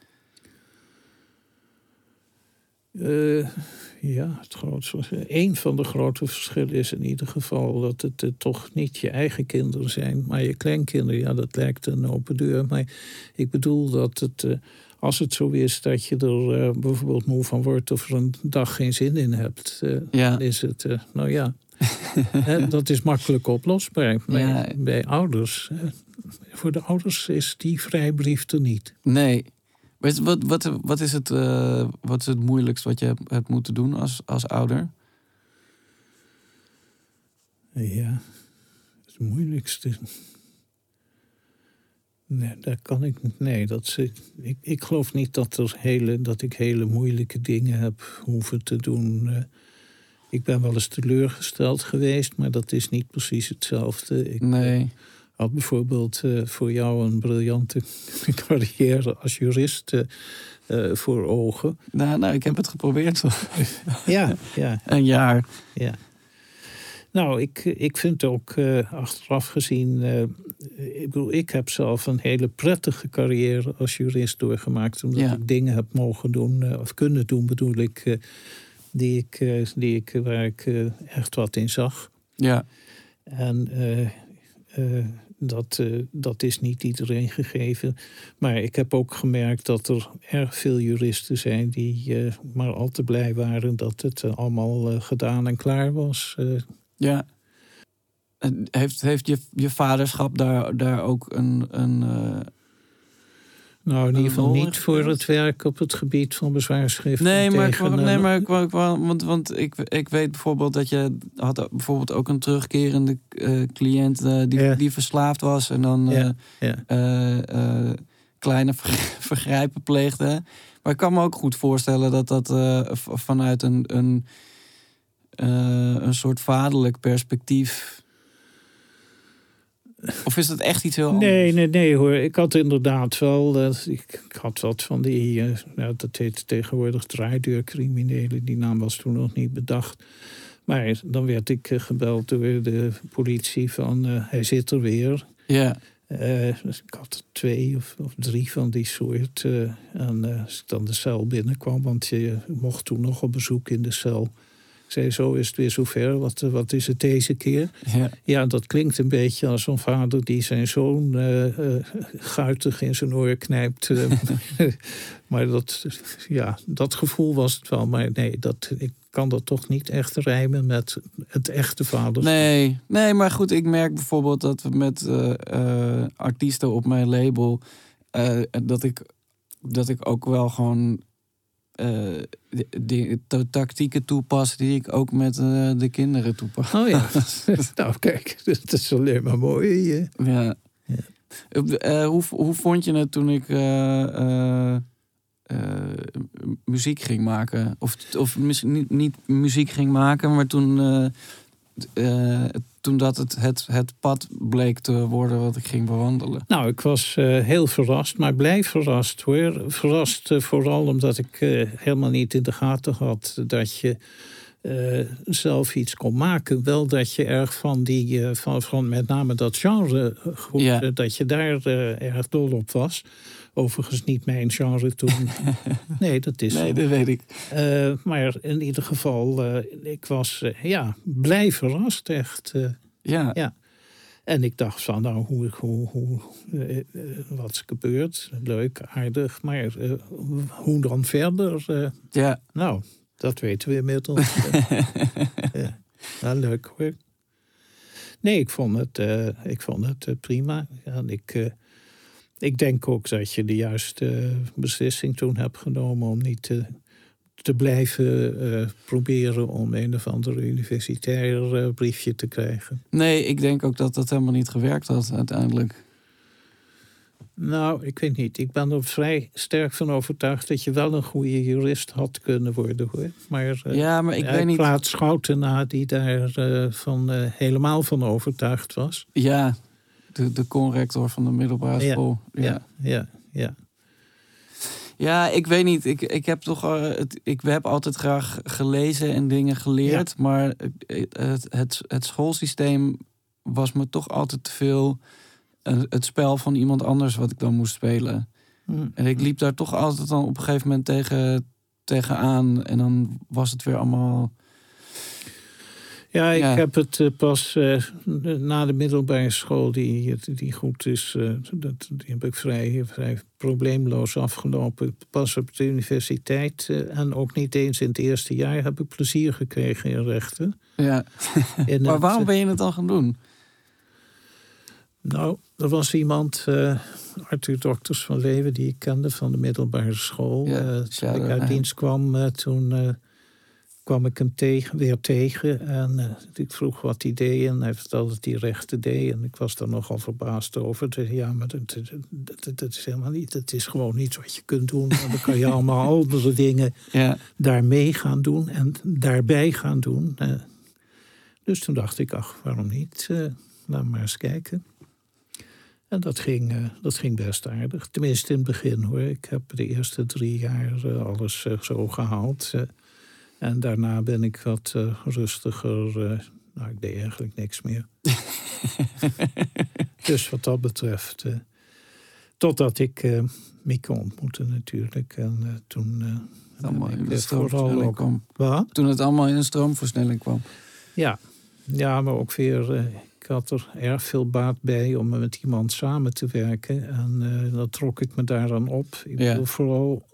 Ja, het grootste. Een van de grote verschillen is in ieder geval dat het toch niet je eigen kinderen zijn, maar je kleinkinderen. Ja, dat lijkt een open deur. Maar ik bedoel dat het, als het zo is dat je er bijvoorbeeld moe van wordt of er een dag geen zin in hebt, Ja, dan is het, nou ja, dat is makkelijk oplosbaar. Ja. bij ouders, eh, voor de ouders is die vrijbrief er niet. nee. Weet je, Wat, wat, wat, is het, eh, wat is het moeilijkst wat je hebt, hebt moeten doen als, als ouder? Ja, het moeilijkste. Nee, daar kan ik niet. Nee, dat ik, ik geloof niet dat, er hele, dat ik hele moeilijke dingen heb hoeven te doen. Eh, ik ben wel eens teleurgesteld geweest, maar dat is niet precies hetzelfde. Ik Nee. had bijvoorbeeld eh, voor jou een briljante carrière als jurist eh, eh, voor ogen. Nou, nou, ik heb het geprobeerd. Ja, ja. Een jaar. Ja. Nou, ik, ik vind ook eh, achteraf gezien. eh, ik bedoel, ik heb zelf een hele prettige carrière als jurist doorgemaakt. Omdat Ja. ik dingen heb mogen doen, eh, of kunnen doen bedoel ik. Eh, die ik, eh, die ik, waar ik eh, echt wat in zag. Ja, En eh, eh, dat, eh, dat is niet iedereen gegeven. Maar ik heb ook gemerkt dat er erg veel juristen zijn die eh, maar al te blij waren dat het eh, allemaal eh, gedaan en klaar was. Eh, ja. Heeft, heeft je, je vaderschap daar, daar ook een, een, eh, Nou, in ieder geval niet voor het werk op het gebied van bezwaarschriften. Nee, maar, ik, nee, maar ik, want, want ik, ik weet bijvoorbeeld dat je had bijvoorbeeld ook een terugkerende eh, cliënt eh, die, Ja. die verslaafd was en dan eh, Ja, ja. kleine ver- vergrijpen pleegde. Maar ik kan me ook goed voorstellen dat dat vanuit een, een, een soort vaderlijk perspectief. Of is dat echt iets heel anders? Nee, nee, nee hoor. Ik had inderdaad wel. eh, ik, ik had wat van die. nou, dat heet tegenwoordig draaideurcriminelen. Die naam was toen nog niet bedacht. Maar dan werd ik eh, gebeld door de politie van. hij zit er weer. Ja, dus ik had er twee of, of drie van die soort. en als ik dan de cel binnenkwam, want je mocht toen nog op bezoek in de cel. Zei, zo is het weer zover. Wat, eh, wat is het deze keer? ja. Ja, dat klinkt een beetje als een vader die zijn zoon eh, eh, guitig in zijn oor knijpt. maar dat, ja, dat gevoel was het wel. Maar nee, dat, ik kan dat toch niet echt rijmen met het echte vader. Nee, nee, maar goed, ik merk bijvoorbeeld dat we met artiesten op mijn label. dat, ik, dat ik ook wel gewoon. Eh, de, de- de tactieken toepas die ik ook met eh, de kinderen toepas. Oh ja, nou kijk, dat is alleen maar mooi. Ja. Ja. Eh, eh, hoe, hoe vond je het toen ik muziek ging maken? Of, of misschien niet, niet muziek ging maken, maar toen, eh, toen dat het, het, het pad bleek te worden wat ik ging bewandelen. Nou, ik was eh, heel verrast, maar blij verrast hoor. Verrast eh, vooral omdat ik helemaal niet in de gaten had dat je zelf iets kon maken. Wel dat je erg van die, van, van met name dat genre, goed, Ja. dat je daar erg dol op was. Overigens niet mijn genre toen. nee, dat is Nee, dat weet ik. Eh, maar in ieder geval, eh, ik was eh, ja, blij verrast echt. Ja, Ja. En ik dacht van, nou, hoe, hoe, hoe, wat is gebeurd? Leuk, aardig, maar hoe dan verder? Ja. nou, dat weten we inmiddels. ja. ja, leuk hoor. Nee, ik vond het, ik vond het prima. Ja, en ik, ik denk ook dat je de juiste beslissing toen hebt genomen om niet te, te blijven eh, proberen om een of ander universitair eh, briefje te krijgen. Nee, ik denk ook dat dat helemaal niet gewerkt had uiteindelijk. Nou, ik weet niet. Ik ben er vrij sterk van overtuigd dat je wel een goede jurist had kunnen worden hoor. Maar eh, Ja, maar ik weet niet. praat Schouten na die daar eh, van, eh, helemaal van overtuigd was. Ja, de, de conrector van de middelbare school. Ja. Ja, ja, ja. Ja, ik weet niet. Ik, ik heb toch. eh, het, ik heb altijd graag gelezen en dingen geleerd. Maar het, het, het, schoolsysteem was me toch altijd te veel. eh, het spel van iemand anders wat ik dan moest spelen. Hm. En ik liep daar toch altijd dan op een gegeven moment tegen, tegenaan. En dan was het weer allemaal. Ja, ik Ja. heb het eh, pas eh, na de middelbare school, die, die goed is, eh, dat, die heb ik vrij, vrij probleemloos afgelopen. Pas op de universiteit en ook niet eens in het eerste jaar heb ik plezier gekregen in rechten. Ja. In Maar het, waarom ben je het dan gaan doen? Nou, er was iemand, eh, Arthur Dokters van Leeuwen, die ik kende van de middelbare school. Ja, toen ik uit dienst kwam, toen kwam ik hem tegen, weer tegen. En eh, ik vroeg wat hij deed en hij vertelde dat hij rechten deed. En ik was daar nogal verbaasd over. Hij, ja, maar dat, dat, dat, dat is helemaal niet. Het is gewoon iets wat je kunt doen. En dan kan je allemaal andere dingen Ja. daarmee gaan doen en daarbij gaan doen. Eh, dus toen dacht ik, ach, waarom niet? Eh, laat maar eens kijken. En dat ging, dat ging best aardig. Tenminste in het begin hoor. Ik heb de eerste drie jaar alles zo gehaald. En daarna ben ik wat eh, rustiger. eh, nou, ik deed eigenlijk niks meer. dus wat dat betreft. eh, totdat ik Mieke ontmoette natuurlijk. En toen... Het allemaal in de stroomversnelling kwam. wat? Toen het allemaal in een stroomversnelling kwam. Ja. ja, maar ook weer, ik had er erg veel baat bij om met iemand samen te werken. En dan trok ik me daaraan op. Ik Ja. bedoel, vooral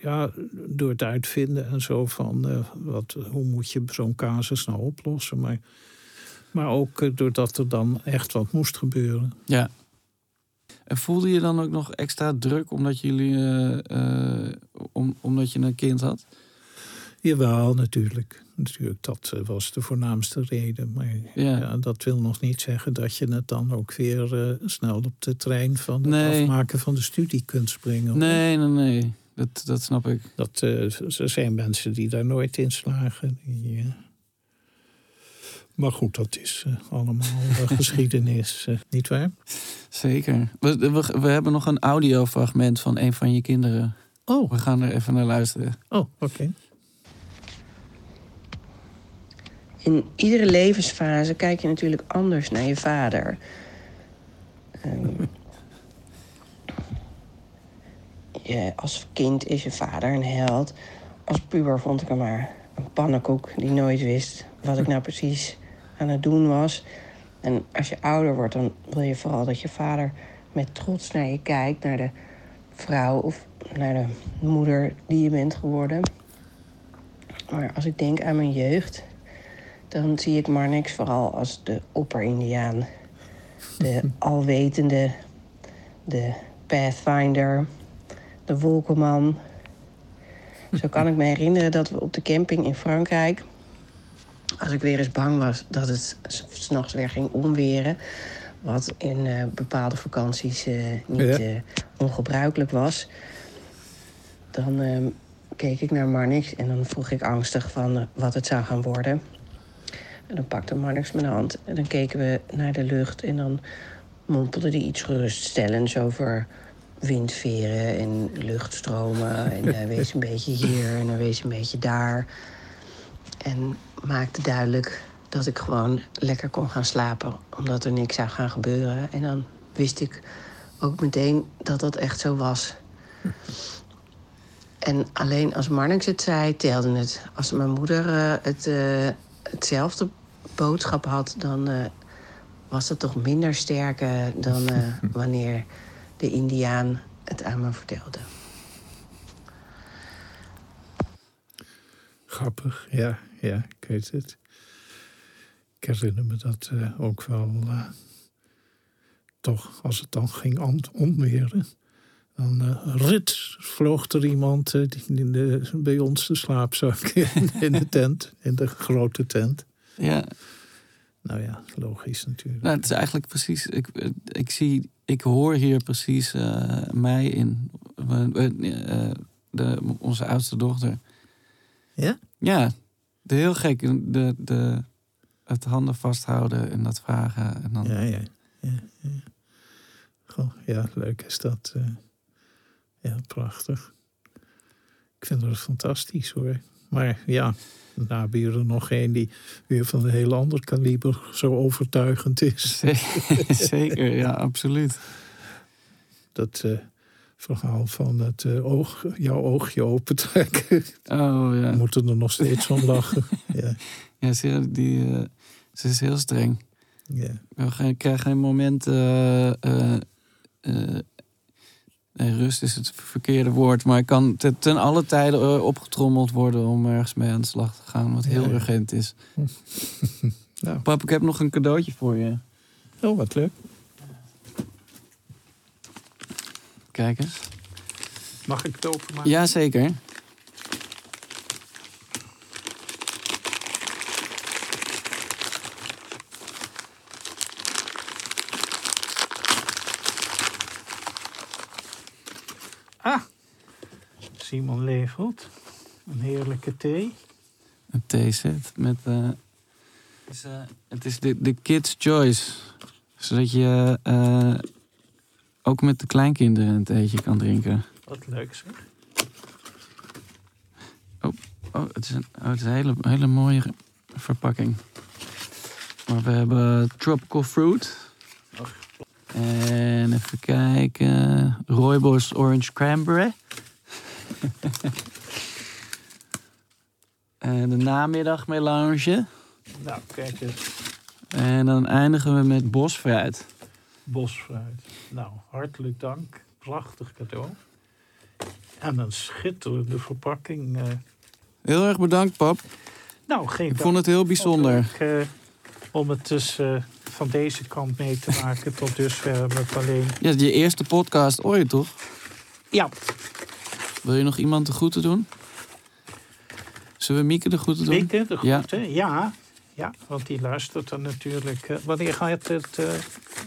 ja, door het uitvinden en zo van eh, wat, hoe moet je zo'n casus nou oplossen. Maar, maar ook eh, doordat er dan echt wat moest gebeuren. Ja. En voelde je dan ook nog extra druk omdat, jullie, eh, om, omdat je een kind had? Jawel, natuurlijk. Natuurlijk, dat was de voornaamste reden. Maar Ja. ja. dat wil nog niet zeggen dat je het dan ook weer snel op de trein van het Nee. afmaken van de studie kunt springen. Nee, nee, nee. Dat, dat snap ik. Dat, eh, er zijn mensen die daar nooit in slagen. Die, eh, Maar goed, dat is eh, allemaal geschiedenis, niet waar? Zeker. We, we, we hebben nog een audiofragment van een van je kinderen. Oh, We gaan er even naar luisteren. oh oké. In iedere levensfase kijk je natuurlijk anders naar je vader. Ehm, je, als kind is je vader een held. Als puber vond ik hem maar een pannenkoek die nooit wist wat ik nou precies aan het doen was. En als je ouder wordt, dan wil je vooral dat je vader met trots naar je kijkt, naar de vrouw of naar de moeder die je bent geworden. Maar als ik denk aan mijn jeugd, dan zie ik Marnix vooral als de opper-Indiaan. De alwetende, de pathfinder, de wolkenman. Zo kan ik me herinneren dat we op de camping in Frankrijk... als ik weer eens bang was dat het s- s'nachts weer ging onweren... wat in eh, bepaalde vakanties eh, niet Ja. eh, ongebruikelijk was... dan ehm, keek ik naar Marnix en dan vroeg ik angstig van wat het zou gaan worden... En dan pakte Marnix mijn hand en dan keken we naar de lucht en dan mompelde hij iets geruststellends over windveren en luchtstromen. En hij wees een beetje hier en hij wees een beetje daar. En maakte duidelijk dat ik gewoon lekker kon gaan slapen, omdat er niks zou gaan gebeuren. En dan wist ik ook meteen dat dat echt zo was. En alleen als Marnix het zei, telde het. Als mijn moeder eh, het, eh, hetzelfde boodschap had, dan eh, was dat toch minder sterk eh, dan eh, wanneer de Indiaan het aan me vertelde. Grappig, ja, ja, ik weet het. Ik herinner me dat eh, ook wel. eh, toch, als het dan ging onweren. Dan eh rit vloog er iemand die in de, bij ons de slaapzak in, in de tent, in de grote tent. Ja, Nou ja, logisch natuurlijk. nou, het is eigenlijk precies. Ik, ik zie, ik hoor hier precies eh, mij in. eh, de, onze oudste dochter. Ja? Ja, de heel gek. De, de, het handen vasthouden en dat vragen. En dan, Ja, ja. ja, ja. Goh, ja, leuk is dat. eh. ja, prachtig. Ik vind het fantastisch hoor. Maar ja, er nog een die weer van een heel ander kaliber zo overtuigend is. Zeker, ja, absoluut. Dat eh, verhaal van het eh, oog, jouw oogje opentrekken. Oh We ja. moeten er nog steeds van lachen. Ja, ja ze, die, eh, ze is heel streng. ja. Ik krijg geen moment. Nee, rust is het verkeerde woord. Maar ik kan te- ten alle tijden eh, opgetrommeld worden om ergens mee aan de slag te gaan. Wat heel Ja, ja. urgent is. Nou. Pap, ik heb nog een cadeautje voor je. Oh, wat leuk. Kijk eens. Mag ik het openmaken? Jazeker. Ah, Simon Leefeld. Een heerlijke thee. Een theeset met... eh, het is, eh, het is de, de Kids Choice. Zodat je eh, ook met de kleinkinderen een theetje kan drinken. Wat leuk zeg. Oh, het is een, oh, het is een hele, hele mooie verpakking. Maar we hebben tropical fruit. En even kijken. Rooibos orange cranberry. en de namiddagmelange. Nou, kijk eens. En dan eindigen we met bosfruit. Bosfruit. Nou, hartelijk dank. Prachtig cadeau. En een schitterende verpakking. eh. Heel erg bedankt, pap. Nou, geen Ik vond het heel bijzonder. eh, om het dus eh, van deze kant mee te maken. Tot dusver het alleen. Ja, je eerste podcast ooit, toch? Ja, Wil je nog iemand de groeten doen? Zullen we Mieke de groeten doen? Mieke, de Ja. groeten. Ja. ja, want die luistert dan natuurlijk. eh, wanneer gaat het eh,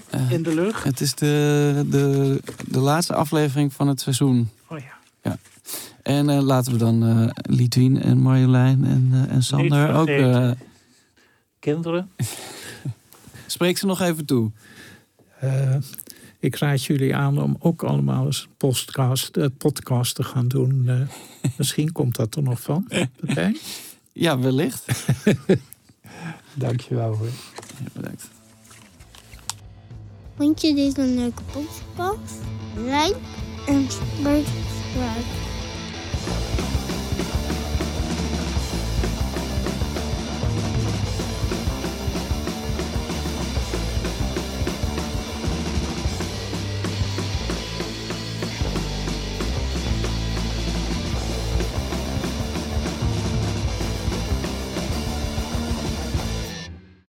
Eh, in de lucht? het is de, de, de laatste aflevering van het seizoen. Oh ja. En eh, laten we dan eh Lidwien en Marjolein en, eh, en Sander ook... eh, Kinderen, spreek ze nog even toe. Ik raad jullie aan om ook allemaal eens een podcast, eh, podcast te gaan doen. Eh, misschien komt dat er nog van. Pepijn? Ja, wellicht. Dankjewel hoor. Ja, bedankt. Vond je dit een leuke podcast? Like en subscribe.